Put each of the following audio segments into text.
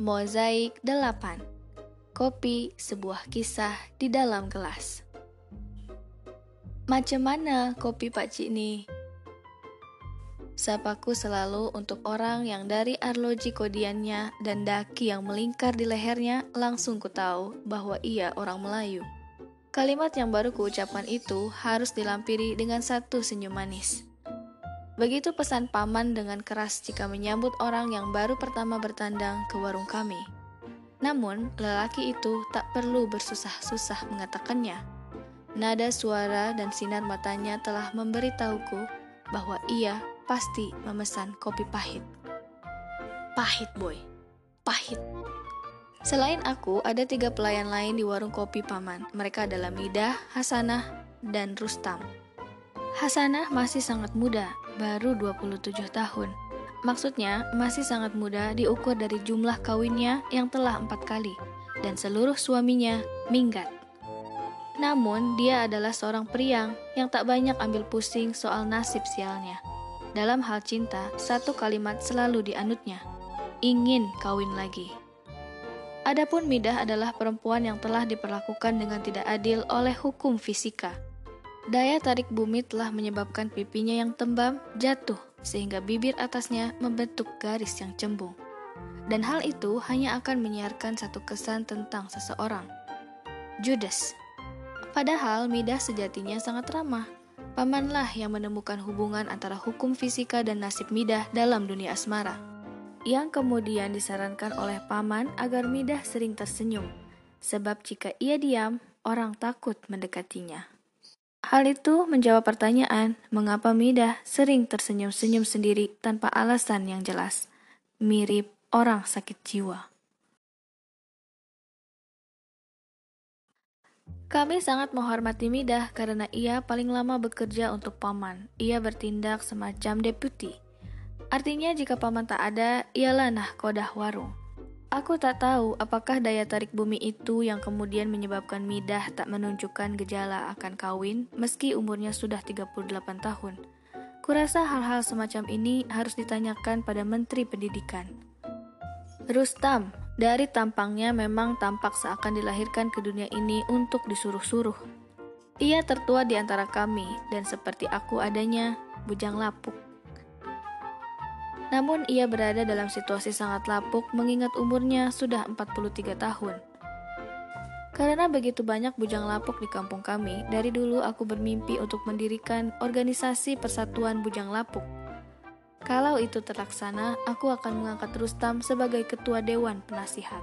Mozaik 8 Kopi sebuah kisah di dalam gelas Macam mana kopi Pak Cik ni? Sapaku selalu untuk orang yang dari arloji kodiannya dan daki yang melingkar di lehernya langsung ku tahu bahwa ia orang Melayu. Kalimat yang baru kuucapkan itu harus dilampiri dengan satu senyum manis. Begitu pesan paman dengan keras jika menyambut orang yang baru pertama bertandang ke warung kami. Namun, lelaki itu tak perlu bersusah-susah mengatakannya. Nada suara dan sinar matanya telah memberitahuku bahwa ia pasti memesan kopi pahit. Pahit, boy. Pahit. Selain aku, ada tiga pelayan lain di warung kopi paman. Mereka adalah Midah, Hasanah, dan Rustam. Hasanah masih sangat muda, baru 27 tahun. Maksudnya, masih sangat muda diukur dari jumlah kawinnya yang telah empat kali, dan seluruh suaminya minggat. Namun, dia adalah seorang priang yang tak banyak ambil pusing soal nasib sialnya. Dalam hal cinta, satu kalimat selalu dianutnya, ingin kawin lagi. Adapun Midah adalah perempuan yang telah diperlakukan dengan tidak adil oleh hukum fisika Daya tarik bumi telah menyebabkan pipinya yang tembam jatuh sehingga bibir atasnya membentuk garis yang cembung. Dan hal itu hanya akan menyiarkan satu kesan tentang seseorang. Judas. Padahal Midah sejatinya sangat ramah. Pamanlah yang menemukan hubungan antara hukum fisika dan nasib Midah dalam dunia asmara. Yang kemudian disarankan oleh paman agar Midah sering tersenyum. Sebab jika ia diam, orang takut mendekatinya. Hal itu menjawab pertanyaan mengapa Midah sering tersenyum-senyum sendiri tanpa alasan yang jelas. Mirip orang sakit jiwa. Kami sangat menghormati Midah karena ia paling lama bekerja untuk paman. Ia bertindak semacam deputi. Artinya jika paman tak ada, ialah nahkodah warung. Aku tak tahu apakah daya tarik bumi itu yang kemudian menyebabkan Midah tak menunjukkan gejala akan kawin meski umurnya sudah 38 tahun. Kurasa hal-hal semacam ini harus ditanyakan pada Menteri Pendidikan. Rustam, dari tampangnya memang tampak seakan dilahirkan ke dunia ini untuk disuruh-suruh. Ia tertua di antara kami dan seperti aku adanya, bujang lapuk. Namun ia berada dalam situasi sangat lapuk mengingat umurnya sudah 43 tahun. Karena begitu banyak bujang lapuk di kampung kami, dari dulu aku bermimpi untuk mendirikan organisasi persatuan bujang lapuk. Kalau itu terlaksana, aku akan mengangkat Rustam sebagai ketua dewan penasihat.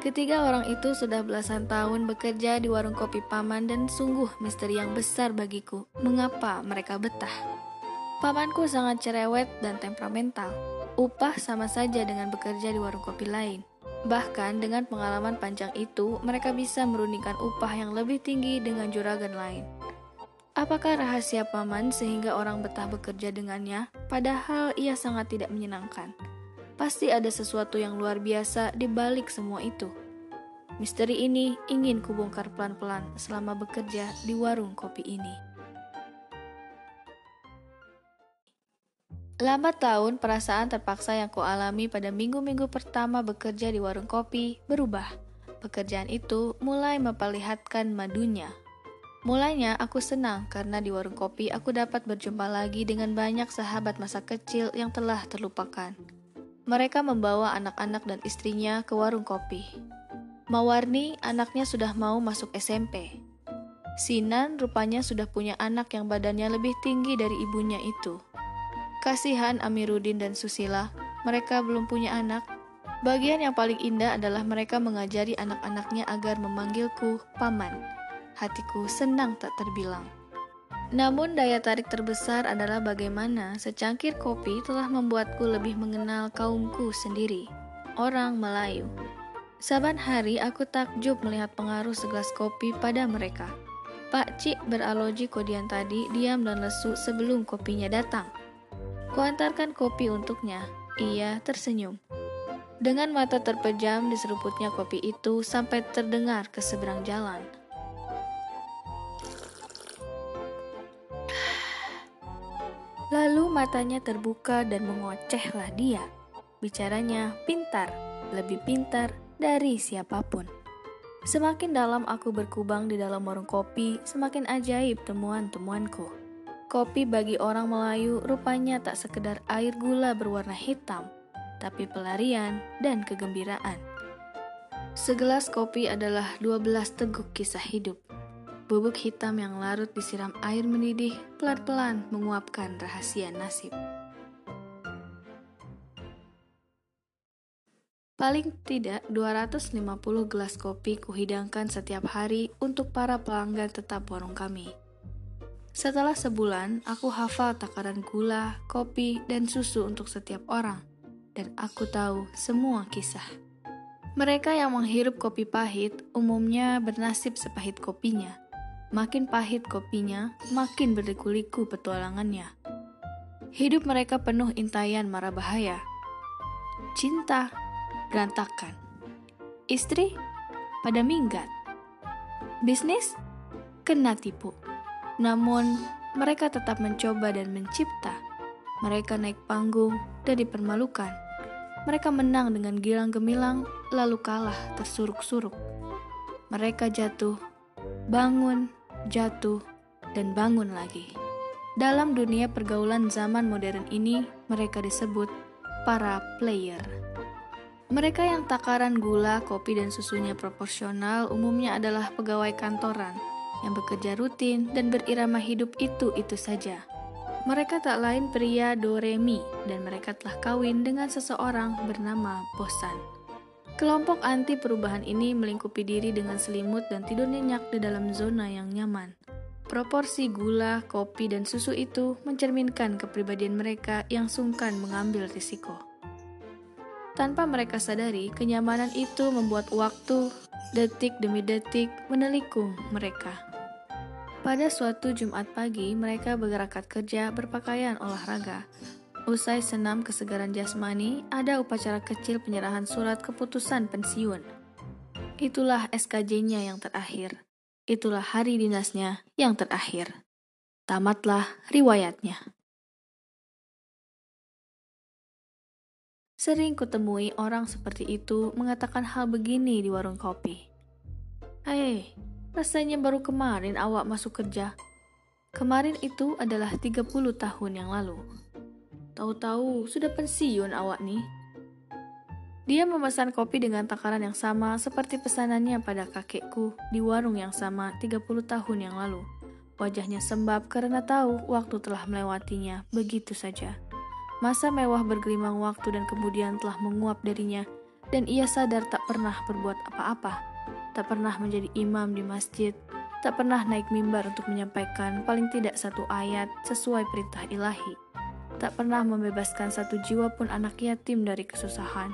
Ketiga orang itu sudah belasan tahun bekerja di warung kopi paman dan sungguh misteri yang besar bagiku. Mengapa mereka betah? Pamanku sangat cerewet dan temperamental. Upah sama saja dengan bekerja di warung kopi lain. Bahkan dengan pengalaman panjang itu, mereka bisa merundingkan upah yang lebih tinggi dengan juragan lain. Apakah rahasia paman sehingga orang betah bekerja dengannya, padahal ia sangat tidak menyenangkan? Pasti ada sesuatu yang luar biasa di balik semua itu. Misteri ini ingin kubongkar pelan-pelan selama bekerja di warung kopi ini. Lambat tahun, perasaan terpaksa yang kualami pada minggu-minggu pertama bekerja di warung kopi berubah. Pekerjaan itu mulai memperlihatkan madunya. Mulanya aku senang karena di warung kopi aku dapat berjumpa lagi dengan banyak sahabat masa kecil yang telah terlupakan. Mereka membawa anak-anak dan istrinya ke warung kopi. Mawarni anaknya sudah mau masuk SMP. Sinan rupanya sudah punya anak yang badannya lebih tinggi dari ibunya itu. Kasihan Amiruddin dan Susila, mereka belum punya anak. Bagian yang paling indah adalah mereka mengajari anak-anaknya agar memanggilku paman. Hatiku senang tak terbilang. Namun daya tarik terbesar adalah bagaimana secangkir kopi telah membuatku lebih mengenal kaumku sendiri, orang Melayu. Saban hari aku takjub melihat pengaruh segelas kopi pada mereka. Pak Cik beraloji kodian tadi diam dan lesu sebelum kopinya datang. Kuantarkan kopi untuknya. Ia tersenyum. Dengan mata terpejam diseruputnya kopi itu sampai terdengar ke seberang jalan. Lalu matanya terbuka dan mengocehlah dia. Bicaranya pintar, lebih pintar dari siapa pun. Semakin dalam aku berkubang di dalam warung kopi, semakin ajaib temuan-temuanku. Kopi bagi orang Melayu rupanya tak sekedar air gula berwarna hitam, tapi pelarian dan kegembiraan. Segelas kopi adalah 12 teguk kisah hidup. Bubuk hitam yang larut disiram air mendidih pelan-pelan menguapkan rahasia nasib. Paling tidak 250 gelas kopi kuhidangkan setiap hari untuk para pelanggan tetap warung kami. Setelah sebulan, aku hafal takaran gula, kopi, dan susu untuk setiap orang. Dan aku tahu semua kisah. Mereka yang menghirup kopi pahit umumnya bernasib sepahit kopinya. Makin pahit kopinya, makin berliku-liku petualangannya. Hidup mereka penuh intayan mara bahaya. Cinta, berantakan. Istri pada minggat. Bisnis kena tipu. Namun, mereka tetap mencoba dan mencipta. Mereka naik panggung dan dipermalukan. Mereka menang dengan gilang gemilang, lalu kalah tersuruk-suruk. Mereka jatuh, bangun, jatuh, dan bangun lagi. Dalam dunia pergaulan zaman modern ini, mereka disebut para player. Mereka yang takaran gula, kopi, dan susunya proporsional umumnya adalah pegawai kantoran yang bekerja rutin dan berirama hidup itu-itu saja. Mereka tak lain pria Doremi dan mereka telah kawin dengan seseorang bernama Bosan. Kelompok anti perubahan ini melingkupi diri dengan selimut dan tidur nyenyak di dalam zona yang nyaman. Proporsi gula, kopi, dan susu itu mencerminkan kepribadian mereka yang sungkan mengambil risiko. Tanpa mereka sadari, kenyamanan itu membuat waktu detik demi detik menelikung mereka. Pada suatu Jumat pagi, mereka bergerak kerja berpakaian olahraga. Usai senam kesegaran jasmani, ada upacara kecil penyerahan surat keputusan pensiun. Itulah SKJ-nya yang terakhir. Itulah hari dinasnya yang terakhir. Tamatlah riwayatnya. Sering kutemui orang seperti itu mengatakan hal begini di warung kopi. Hei, rasanya baru kemarin awak masuk kerja. Kemarin itu adalah 30 tahun yang lalu. Tahu-tahu sudah pensiun awak nih. Dia memesan kopi dengan takaran yang sama seperti pesanannya pada kakekku di warung yang sama 30 tahun yang lalu. Wajahnya sembab karena tahu waktu telah melewatinya begitu saja. Masa mewah bergelimang waktu dan kemudian telah menguap darinya, dan ia sadar tak pernah berbuat apa-apa, tak pernah menjadi imam di masjid, tak pernah naik mimbar untuk menyampaikan paling tidak satu ayat sesuai perintah ilahi, tak pernah membebaskan satu jiwa pun anak yatim dari kesusahan.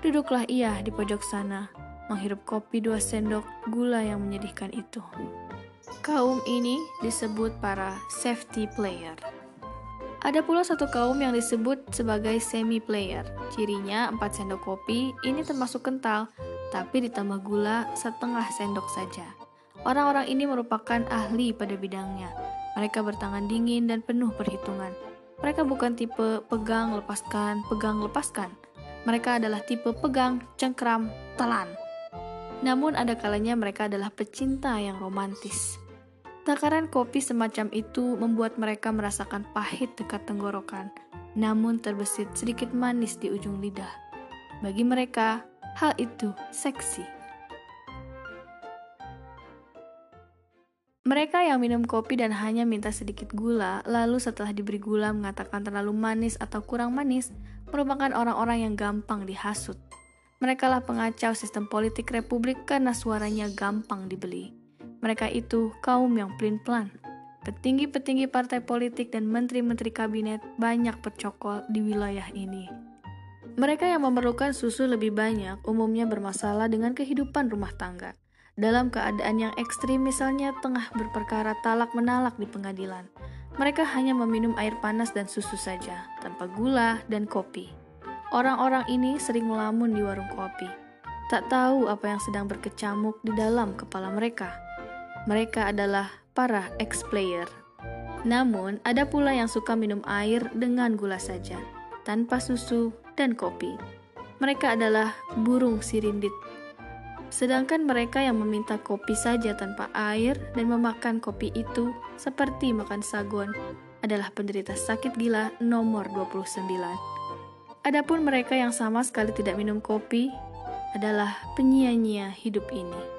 Duduklah ia di pojok sana, menghirup kopi dua sendok gula yang menyedihkan itu. Kaum ini disebut para safety player. Ada pula satu kaum yang disebut sebagai semi player. Cirinya 4 sendok kopi, ini termasuk kental, tapi ditambah gula setengah sendok saja. Orang-orang ini merupakan ahli pada bidangnya. Mereka bertangan dingin dan penuh perhitungan. Mereka bukan tipe pegang lepaskan, pegang lepaskan. Mereka adalah tipe pegang, cengkram, telan. Namun ada kalanya mereka adalah pecinta yang romantis. Takaran kopi semacam itu membuat mereka merasakan pahit dekat tenggorokan, namun terbesit sedikit manis di ujung lidah. Bagi mereka, hal itu seksi. Mereka yang minum kopi dan hanya minta sedikit gula, lalu setelah diberi gula mengatakan terlalu manis atau kurang manis, merupakan orang-orang yang gampang dihasut. Mereka lah pengacau sistem politik republik karena suaranya gampang dibeli. Mereka itu kaum yang pelin-pelan. Petinggi-petinggi partai politik dan menteri-menteri kabinet banyak bercokol di wilayah ini. Mereka yang memerlukan susu lebih banyak umumnya bermasalah dengan kehidupan rumah tangga. Dalam keadaan yang ekstrim misalnya tengah berperkara talak menalak di pengadilan. Mereka hanya meminum air panas dan susu saja, tanpa gula dan kopi. Orang-orang ini sering melamun di warung kopi. Tak tahu apa yang sedang berkecamuk di dalam kepala mereka. Mereka adalah para ex-player. Namun, ada pula yang suka minum air dengan gula saja, tanpa susu dan kopi. mereka adalah burung sirindit. Sedangkan mereka yang meminta kopi saja tanpa air dan memakan kopi itu seperti makan sagon adalah penderita sakit gila nomor 29. Adapun mereka yang sama sekali tidak minum kopi adalah penyia-nyia hidup ini.